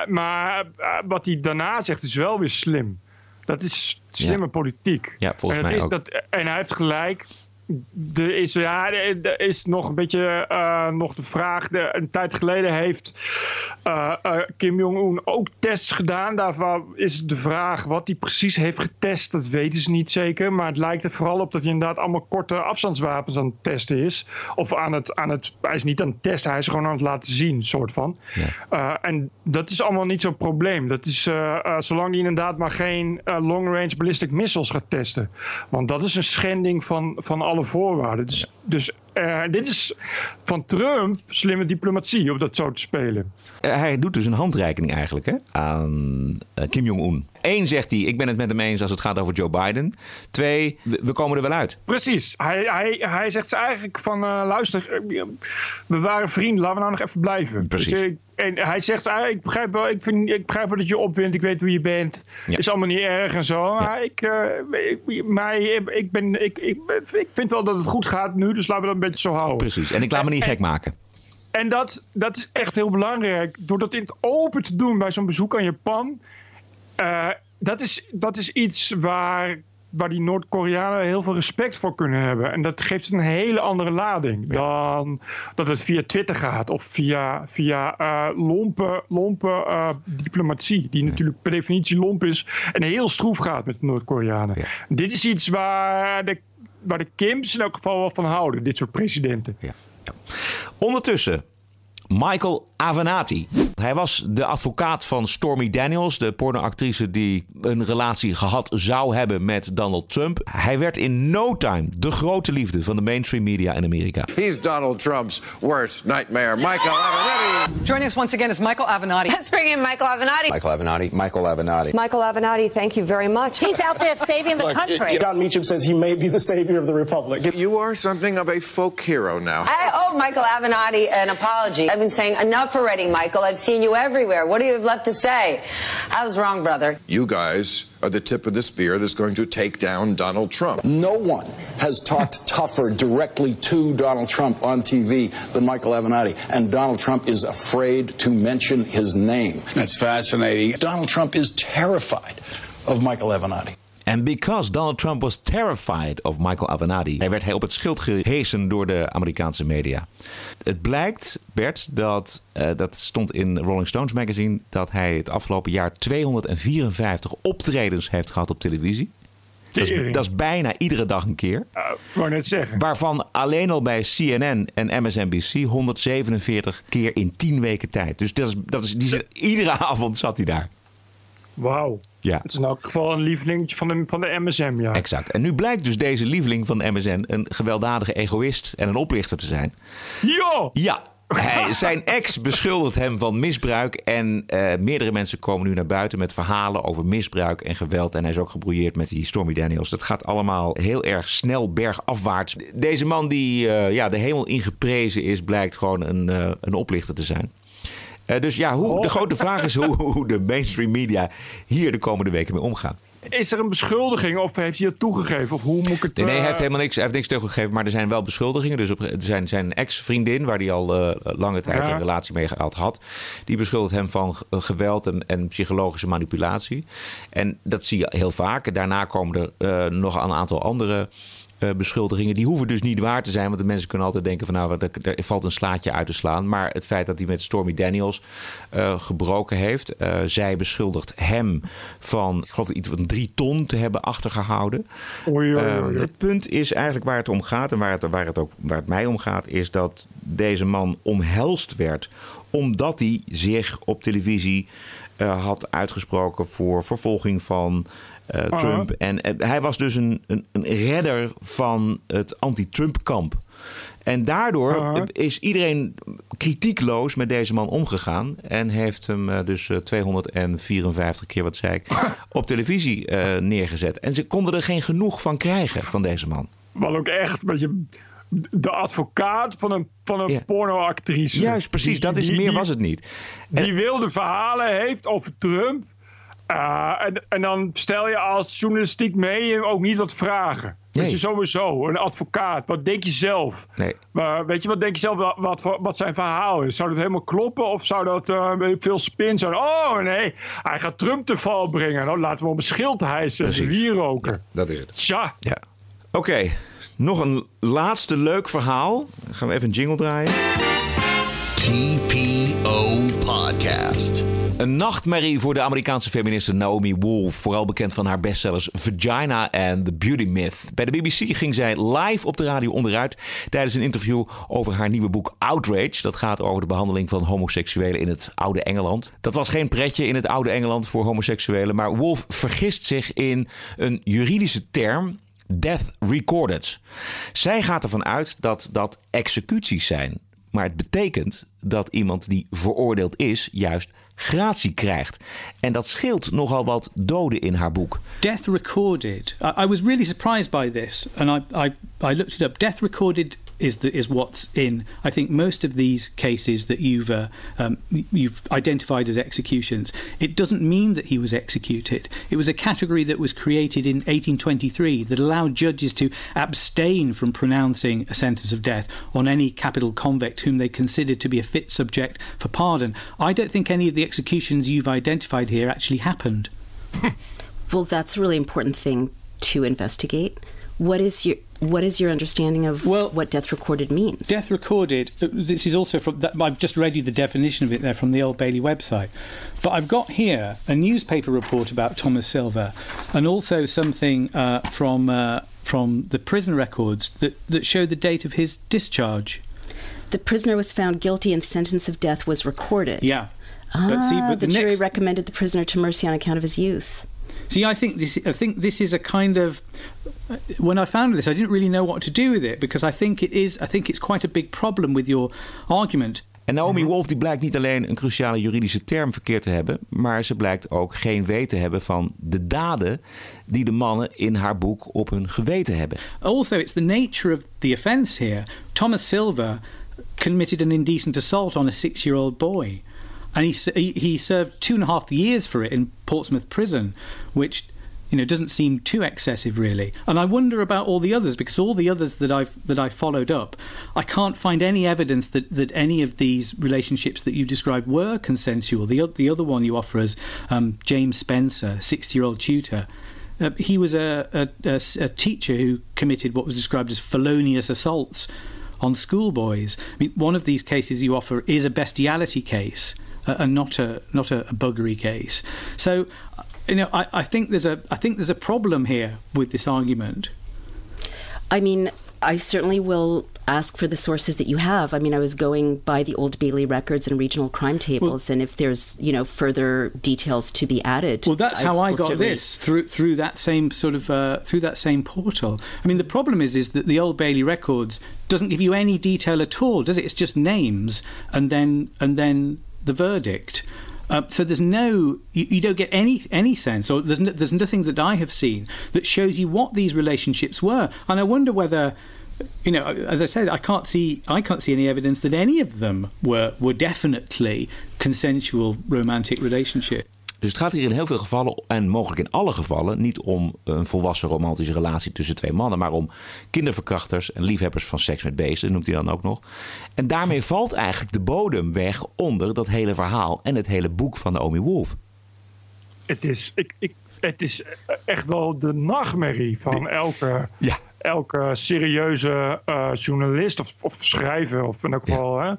maar eh, wat hij daarna zegt is wel weer slim. Dat is slimme Ja. politiek. Ja, volgens en mij is ook. Dat, en hij heeft gelijk. Er is, ja, er is nog een beetje eh, nog de vraag. De, een tijd geleden heeft eh, eh, Kim Jong-un ook tests gedaan. Daarvan is de vraag wat hij precies heeft getest. Dat weten ze niet zeker. Maar het lijkt er vooral op dat hij inderdaad allemaal korte afstandswapens aan het testen is. Of aan het, aan het. Hij is niet aan het testen, hij is gewoon aan het laten zien, soort van. En dat is allemaal niet zo'n probleem. Dat is zolang hij inderdaad maar geen long-range ballistic missiles gaat testen. Want dat is een schending van, van alle voorwaarden. Dus, dus eh, dit is van Trump slimme diplomatie om dat zo te spelen. Eh, hij doet dus een handreiking eigenlijk hè, aan eh, Kim Jong-un. Eén zegt hij, ik ben het met hem eens als het gaat over Joe Biden. Twee, we, komen er wel uit. Precies. Hij, hij, hij zegt ze eigenlijk van, eh, luister, we waren vrienden, laten we nou nog even blijven. Precies. En hij zegt, ah, ik, begrijp wel, ik, vind, ik begrijp wel dat je opwint, ik weet wie je bent. Ja. Is allemaal niet erg en zo. Maar, ik, eh, ik, mij, ik, ben, ik, ik, ik vind wel dat het goed gaat nu, dus laten we dat een beetje zo houden. Precies. En ik laat me niet gek maken. En dat, dat is echt heel belangrijk. Door dat in het open te doen bij zo'n bezoek aan Japan. Eh, dat, is, dat is iets waar waar die Noord-Koreanen heel veel respect voor kunnen hebben. En dat geeft een hele andere lading dan dat het via Twitter gaat of via, via uh, lompe, lompe uh, diplomatie, die natuurlijk per definitie lomp is en heel stroef gaat met de Noord-Koreanen. Dit is iets waar de, waar de Kims in elk geval wel van houden, dit soort presidenten. Ja. Ondertussen Michael Avenatti. Hij was de advocaat van Stormy Daniels, de pornoactrice die een relatie gehad zou hebben met Donald Trump. Hij werd in no time de grote liefde van de mainstream media in Amerika. He's Donald Trump's worst nightmare, Michael Avenatti. Joining us once again is Michael Avenatti. Let's bring in Michael Avenatti. Michael Avenatti. Michael Avenatti. Michael Avenatti, thank you very much. He's out there saving the country. Don Meacham says he may be the savior of the republic. You are something of a folk hero now. I owe Michael Avenatti an apology. I've been saying enough already, Michael. I've seen you everywhere. What do you have left to say? I was wrong, brother. You guys are the tip of the spear that's going to take down Donald Trump. No one has talked *laughs* tougher directly to Donald Trump on TV than Michael Avenatti, and Donald Trump is afraid to mention his name. That's fascinating. Donald Trump is terrified of Michael Avenatti. And because Donald Trump was terrified of Michael Avenatti, hij werd hij op het schild gehesen door de Amerikaanse media. Het blijkt, Bert, dat, uh, dat stond in Rolling Stones magazine, dat hij het afgelopen jaar 254 optredens heeft gehad op televisie. Dat is, dat is, bijna iedere dag een keer. Uh, net zeggen. Waarvan alleen al bij CNN en MSNBC 147 keer in 10 weken tijd. Dus dat is, dat is, die zit, iedere avond zat hij daar. Wauw. Ja. Het is in elk geval een lieveling van de, van de MSM, ja. Exact. En nu blijkt dus deze lieveling van de MSN een gewelddadige egoïst en een oplichter te zijn. Ja! Ja, hij, zijn ex beschuldigt hem van misbruik. En uh, meerdere mensen komen nu naar buiten met verhalen over misbruik en geweld. En hij is ook gebrouilleerd met die Stormy Daniels. Dat gaat allemaal heel erg snel bergafwaarts. Deze man die uh, ja, de hemel ingeprezen is, blijkt gewoon een, uh, een oplichter te zijn. Uh, dus ja, hoe, de grote vraag is hoe, *laughs* hoe de mainstream media hier de komende weken mee omgaan. Is er een beschuldiging of heeft hij het toegegeven? Of hoe moet ik het... Nee, nee hij heeft helemaal niks, hij heeft niks toegegeven, maar er zijn wel beschuldigingen. Dus op, zijn, zijn ex-vriendin, waar hij al uh, lange tijd ja. een relatie mee gehad had... die beschuldigt hem van geweld en, en, psychologische manipulatie. En dat zie je heel vaak. Daarna komen er uh, nog een aantal andere... Uh, beschuldigingen. Die hoeven dus niet waar te zijn. Want de mensen kunnen altijd denken van nou, er, er valt een slaatje uit te slaan. Maar het feit dat hij met Stormy Daniels uh, gebroken heeft. Uh, zij beschuldigt hem van, ik geloof iets van drie ton te hebben achtergehouden. Oei, oei, oei. het punt is eigenlijk waar het om gaat. En waar het, waar het ook waar het mij om gaat. Is dat deze man omhelst werd. Omdat hij zich op televisie had uitgesproken voor vervolging van uh, Trump. Uh -huh. En uh, hij was dus een, een, een redder van het anti-Trump-kamp. En daardoor -huh. is iedereen kritiekloos met deze man omgegaan. En heeft hem uh, dus 254 keer, wat zei ik, *laughs* op televisie neergezet. En ze konden er geen genoeg van krijgen, van deze man. Wat ook echt, weet je, de advocaat van een, van een Ja. pornoactrice. Juist, precies. Dat is, Die- meer was het niet. Die wilde verhalen heeft over Trump. Uh, en, en dan stel je als journalistiek medium ook niet wat vragen. Nee. Weet je, sowieso. Een advocaat. Wat denk je zelf? Nee. Maar weet je, wat denk je zelf wat, wat, wat zijn verhaal is? Zou dat helemaal kloppen? Of zou dat uh, veel spin zijn? Oh nee, hij gaat Trump te val brengen. Nou, laten we op een schild hijsen. Precies. Wieroken. Dat is het. Tja. Ja. Oké, nog een laatste leuk verhaal. Dan gaan we even een jingle draaien. TPO Podcast. Een nachtmerrie voor de Amerikaanse feministe Naomi Wolf. Vooral bekend van haar bestsellers Vagina en The Beauty Myth. Bij de BBC ging zij live op de radio onderuit tijdens een interview over haar nieuwe boek Outrage. Dat gaat over de behandeling van homoseksuelen in het oude Engeland. Dat was geen pretje in het oude Engeland voor homoseksuelen. Maar Wolf vergist zich in een juridische term. Death recorded. Zij gaat ervan uit dat dat executies zijn. Maar het betekent dat iemand die veroordeeld is, juist gratie krijgt. En dat scheelt nogal wat doden in haar boek. Death recorded. I, I was really surprised by this, and I, I, I looked it up. Death recorded is the, is what's in. I think most of these cases that you've uh, um, you've identified as executions. It doesn't mean that he was executed. It was a category that was created in 1823 that allowed judges to abstain from pronouncing a sentence of death on any capital convict whom they considered to be a fit subject for pardon. I don't think any of the executions you've identified here actually happened. *laughs* Well, that's a really important thing to investigate. What is your what is your understanding of well, what death recorded means? Death recorded. uh, This is also from. That, I've just read you the definition of it there from the Old Bailey website, but I've got here a newspaper report about Thomas Silver, and also something uh, from uh, from the prison records that that show the date of his discharge. The prisoner was found guilty and sentence of death was recorded. Yeah. Ah, But see, but the, the jury next- recommended the prisoner to mercy on account of his youth. See, I think this. I think this is a kind of. When I found this, I didn't really know what to do with it because I think it is. I think it's quite a big problem with your argument. En Naomi mhm. Wolf die blijkt niet alleen een cruciale juridische term verkeerd te hebben, maar ze blijkt ook geen weet te hebben van de daden die de mannen in haar boek op hun geweten hebben. Also, it's the nature of the offence here. Thomas Silver committed an indecent assault on a six-year-old boy, and he he, he served two and a half years for it in Portsmouth prison, which you know doesn't seem too excessive really. And I wonder about all the others because all the others that I've that I followed up, I can't find any evidence that that any of these relationships that you described were consensual. The the other one you offer us, um, James Spencer, sixty-year-old tutor. Uh, he was a a teacher who committed what was described as felonious assaults on schoolboys. I mean, one of these cases you offer is a bestiality case and not a not a, a buggery case. So, you know, I, I think there's a I think there's a problem here with this argument. I mean, I certainly will ask for the sources that you have. I mean, I was going by the Old Bailey records and regional crime tables, and if there's you know further details to be added. Well, that's how I got certainly- this through through that same sort of uh, through that same portal. I mean, the problem is is that the Old Bailey Records doesn't give you any detail at all, does it? It's just names and then and then the verdict. Um, so there's no, you, you don't get any any sense, or there's no, there's nothing that I have seen that shows you what these relationships were. And I wonder whether, you know, as I said, I can't see I can't see any evidence that any of them were were definitely consensual romantic relationship. Dus het gaat hier in heel veel gevallen, en mogelijk in alle gevallen, niet om een volwassen romantische relatie tussen twee mannen, maar om kinderverkrachters en liefhebbers van seks met beesten, noemt hij dan ook nog. En daarmee valt eigenlijk de bodem weg onder dat hele verhaal en het hele boek van Naomi Wolf. Het is, ik, ik, het is echt wel de nachtmerrie van elke, *laughs* elke serieuze eh, journalist of, of schrijver. Of in elk geval, hè,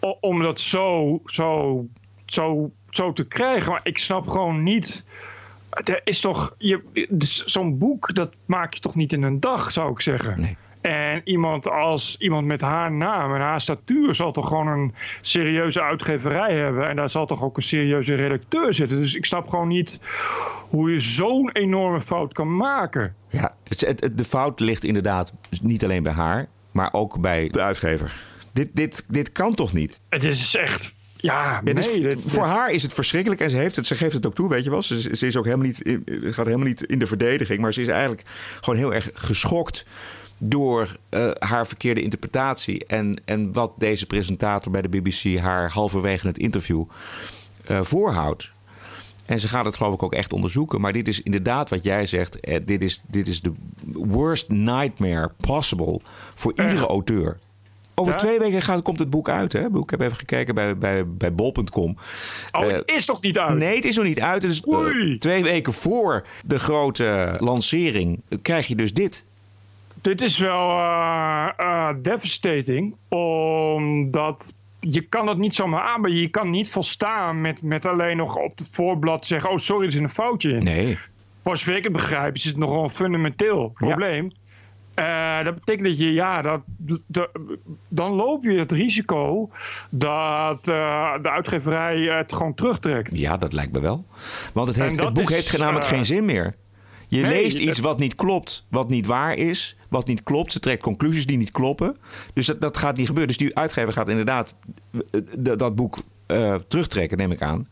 O- om dat zo, zo, zo, zo te krijgen. Maar ik snap gewoon niet. Er is toch. je- dus Zo'n boek, dat maak je toch niet in een dag, zou ik zeggen. En iemand als iemand met haar naam en haar statuur zal toch gewoon een serieuze uitgeverij hebben. En daar zal toch ook een serieuze redacteur zitten. Dus ik snap gewoon niet hoe je zo'n enorme fout kan maken. Ja, de fout ligt inderdaad niet alleen bij haar, maar ook bij de uitgever. Dit, dit, dit kan toch niet? Het is echt. Ja, Ja, dus nee. dit- voor haar is het verschrikkelijk en ze, heeft het, ze geeft het ook toe, weet je wel. Ze, ze is ook helemaal niet, in- gaat helemaal niet in de verdediging, maar ze is eigenlijk gewoon heel erg geschokt door eh, haar verkeerde interpretatie en, en wat deze presentator bij de BBC haar halverwege het interview eh, voorhoudt. En ze gaat het geloof ik ook echt onderzoeken. Maar dit is inderdaad wat jij zegt. eh, dit, is, dit is de worst nightmare possible voor iedere auteur. Over Ja? twee weken gaat, komt het boek uit. Hè? Ik heb even gekeken bij, bij, bij bol.com. Oh, het Eh, is toch niet uit? Nee, het is nog niet uit. Eh, twee weken voor de grote lancering krijg je dus dit. Dit is wel eh, devastating, omdat je kan dat niet zomaar aanbieden. Je kan niet volstaan met, met alleen nog op het voorblad zeggen... oh, sorry, er is een foutje in. Nee. Voor zover ik het begrijp, is het nogal een fundamenteel probleem. Eh, dat betekent dat je, ja, dat, de- dan loop je het risico dat eh, de uitgeverij het gewoon terugtrekt. Ja, dat lijkt me wel. Want het, heeft, het boek is, heeft namelijk eh, geen zin meer. Je nee, leest iets wat niet klopt, wat niet waar is, wat niet klopt. Ze trekt conclusies die niet kloppen. Dus dat, dat gaat niet gebeuren. Dus die uitgever gaat inderdaad dat boek eh, terugtrekken, neem ik aan.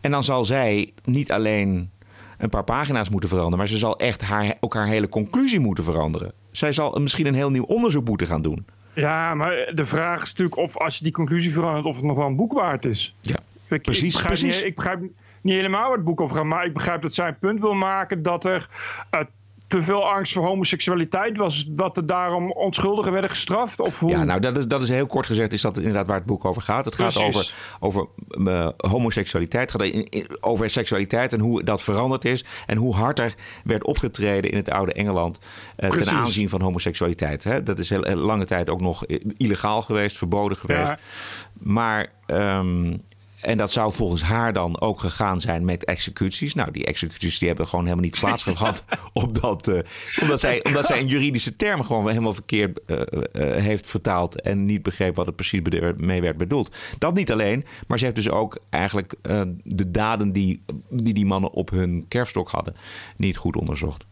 En dan zal zij niet alleen een paar pagina's moeten veranderen, maar ze zal echt haar, ook haar hele conclusie moeten veranderen. Zij zal misschien een heel nieuw onderzoek moeten gaan doen. Ja, maar de vraag is natuurlijk of als je die conclusie verandert... of het nog wel een boek waard is. Ja, Ik, precies, ik precies. Niet, ik begrijp niet helemaal waar het boek over gaat, maar ik begrijp dat zij een punt wil maken dat er eh, te veel angst voor homoseksualiteit was, wat er daarom onschuldigen werden gestraft? Of hoe? Ja, nou, dat is, dat is heel kort gezegd, is dat inderdaad waar het boek over gaat. Het gaat over, over uh, homoseksualiteit, over seksualiteit en hoe dat veranderd is. En hoe harder werd opgetreden in het oude Engeland uh, ten aanzien van homoseksualiteit. Hè? Dat is heel, heel, lange tijd ook nog illegaal geweest, verboden geweest. Ja. Maar. Um, en dat zou volgens haar dan ook gegaan zijn met executies. Nou, die executies die hebben gewoon helemaal niet plaatsgehad. *laughs* omdat, uh, omdat, zij, omdat zij een juridische term gewoon helemaal verkeerd uh, uh, heeft vertaald. En niet begreep wat het precies mee werd bedoeld. Dat niet alleen, maar ze heeft dus ook eigenlijk de daden die, die die mannen op hun kerfstok hadden niet goed onderzocht.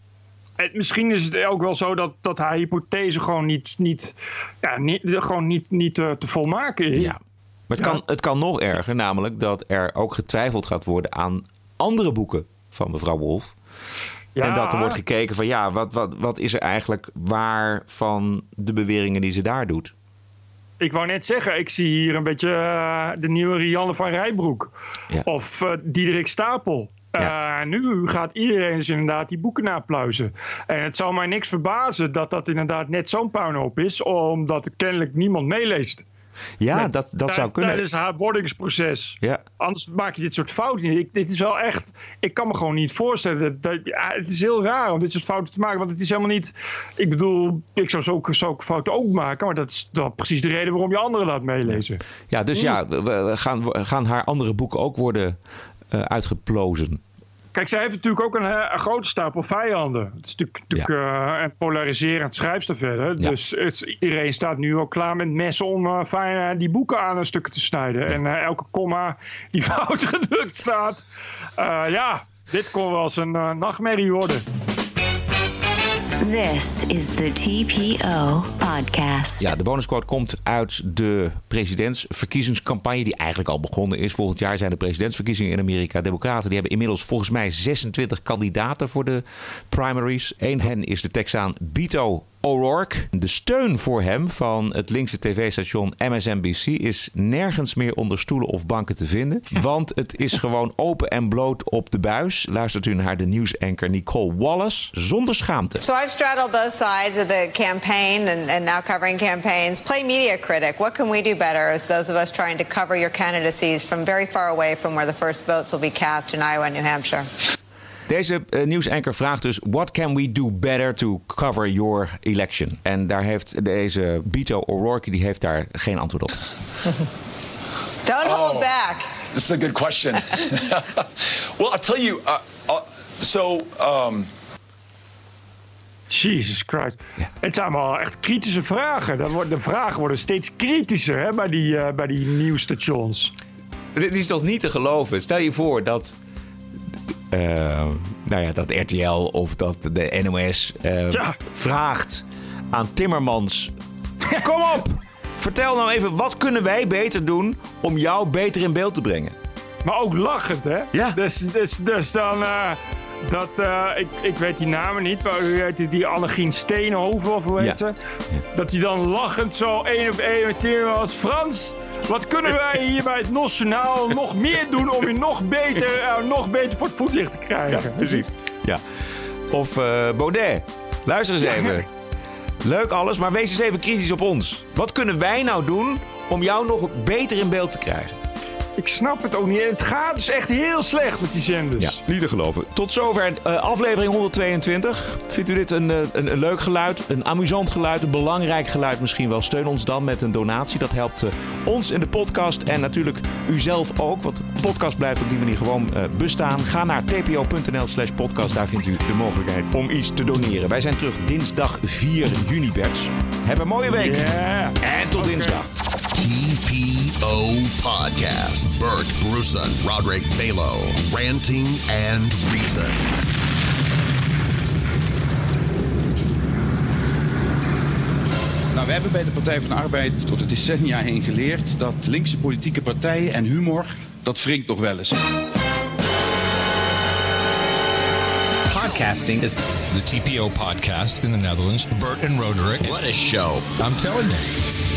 Misschien is het ook wel zo dat, dat haar hypothese gewoon niet, niet, ja, niet, gewoon niet, niet te volmaken is. Ja. Maar het, kan, het kan nog erger, namelijk dat er ook getwijfeld gaat worden aan andere boeken van mevrouw Wolf. Ja. En dat er wordt gekeken van ja, wat, wat, wat is er eigenlijk waar van de beweringen die ze daar doet? Ik wou net zeggen, ik zie hier een beetje uh, de nieuwe Rianne van Rijbroek. Ja. Of uh, Diederik Stapel. Ja. Uh, nu gaat iedereen dus inderdaad die boeken napluizen. En het zou mij niks verbazen dat dat inderdaad net zo'n puinhoop is, omdat er kennelijk niemand meeleest. Ja, dat, dat zou kunnen. Tijdens haar wordingsproces. Ja. Anders maak je dit soort fouten niet. Ik, dit is wel echt. Ik kan me gewoon niet voorstellen. Dat, dat, ja, het is heel raar om dit soort fouten te maken. Want het is helemaal niet. Ik bedoel, ik zou zulke, zulke fouten ook maken. Maar dat is dan precies de reden waarom je anderen laat meelezen. Ja, dus ja, we gaan, gaan haar andere boeken ook worden uh, uitgeplozen. Kijk, zij heeft natuurlijk ook een, een, grote stapel vijanden. Het is natuurlijk, ja. uh, een polariserend schrijfster verder. Ja. Dus het, iedereen staat nu ook klaar met messen om uh, fijn, die boeken aan een stukje te snijden. Ja. En elke komma die *laughs* fout gedrukt staat. ja, dit kon wel eens een nachtmerrie worden. This is the TPO podcast. Ja, de bonusquote komt uit de presidentsverkiezingscampagne die eigenlijk al begonnen is. Volgend jaar zijn de presidentsverkiezingen in Amerika. Democraten die hebben inmiddels volgens mij 26 kandidaten voor de primaries. Eén van hen is de Texaan Beto O'Rourke. De steun voor hem van het linkse tv-station MSNBC is nergens meer onder stoelen of banken te vinden. Want het is gewoon open en bloot op de buis. Luistert u naar de nieuwsanker Nicole Wallace zonder schaamte. So I've straddled both sides of the campaign and, and now covering campaigns. Play media critic. What can we do better as those of us trying to cover your candidacies from very far away from where the first votes will be cast in Iowa and New Hampshire? Deze uh, nieuwsanker vraagt dus: What can we do better to cover your election? En daar heeft deze Beto O'Rourke die heeft daar geen antwoord op. *laughs* Don't oh, hold back. This is a good question. *laughs* *laughs* well, I'll tell you. Uh, uh, so. Um... Jesus Christ. Ja. Het zijn allemaal echt kritische vragen. De vragen worden steeds kritischer hè, bij, die, uh, bij die nieuwsstations. Dit is toch niet te geloven? Stel je voor dat nou ja, dat RTL of dat de NOS ja. vraagt aan Timmermans: *laughs* Kom op, vertel nou even, wat kunnen wij beter doen om jou beter in beeld te brengen? Maar ook lachend, hè? Ja. Dus, dus, dus dan. Uh, dat, uh, ik, ik weet die namen niet, maar u weet die Annegien Steenhoven of hoe heet ja. ze? Dat hij dan lachend zo één op één met Timmermans... Frans, wat kunnen wij hier bij het Nationaal nog meer doen om je nog beter, uh, nog beter voor het voetlicht te krijgen? Ja, precies. Ja. Of uh, Baudet. Luister eens even. Leuk alles, maar wees eens even kritisch op ons. Wat kunnen wij nou doen om jou nog beter in beeld te krijgen? Ik snap het ook niet. Het gaat dus echt heel slecht met die zenders. Ja, niet te geloven. Tot zover uh, aflevering 122. Vindt u dit een, een, een, leuk geluid, een amusant geluid, een belangrijk geluid misschien wel? Steun ons dan met een donatie. Dat helpt uh, ons in de podcast en natuurlijk u zelf ook. Want de podcast blijft op die manier gewoon uh, bestaan. Ga naar tpo.nl slash podcast. Daar vindt u de mogelijkheid om iets te doneren. Wij zijn terug dinsdag 4 juni, Bert. Heb een mooie week. Yeah. En tot okay. dinsdag. TPO Podcast. Bert Bruson, Roderick Balo, Ranting and Reason. Nou, we hebben bij de Partij van de Arbeid door de decennia heen geleerd dat linkse politieke partijen en humor, dat wringt nog wel eens. Podcasting is the TPO podcast in the Netherlands. Bert and Roderick. What a show. I'm telling you.